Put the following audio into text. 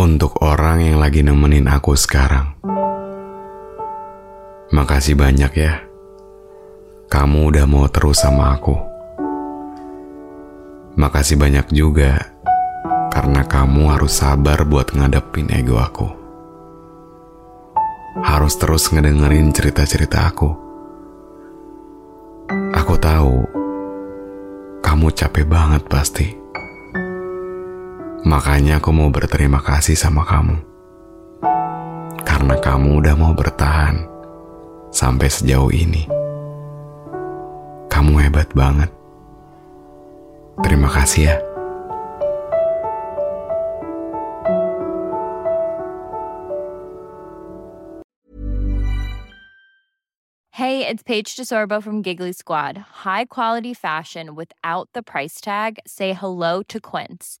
Untuk orang yang lagi nemenin aku sekarang. Makasih banyak ya. Kamu udah mau terus sama aku. Makasih banyak juga karena kamu harus sabar buat ngadepin ego aku. Harus terus ngedengerin cerita-cerita aku. Aku tahu kamu capek banget pasti. Makanya aku mau berterima kasih sama kamu. Karena kamu udah mau bertahan sampai sejauh ini. Kamu hebat banget. Terima kasih ya. Hey, it's Paige DeSorbo from Giggly Squad. High quality fashion without the price tag. Say hello to Quince.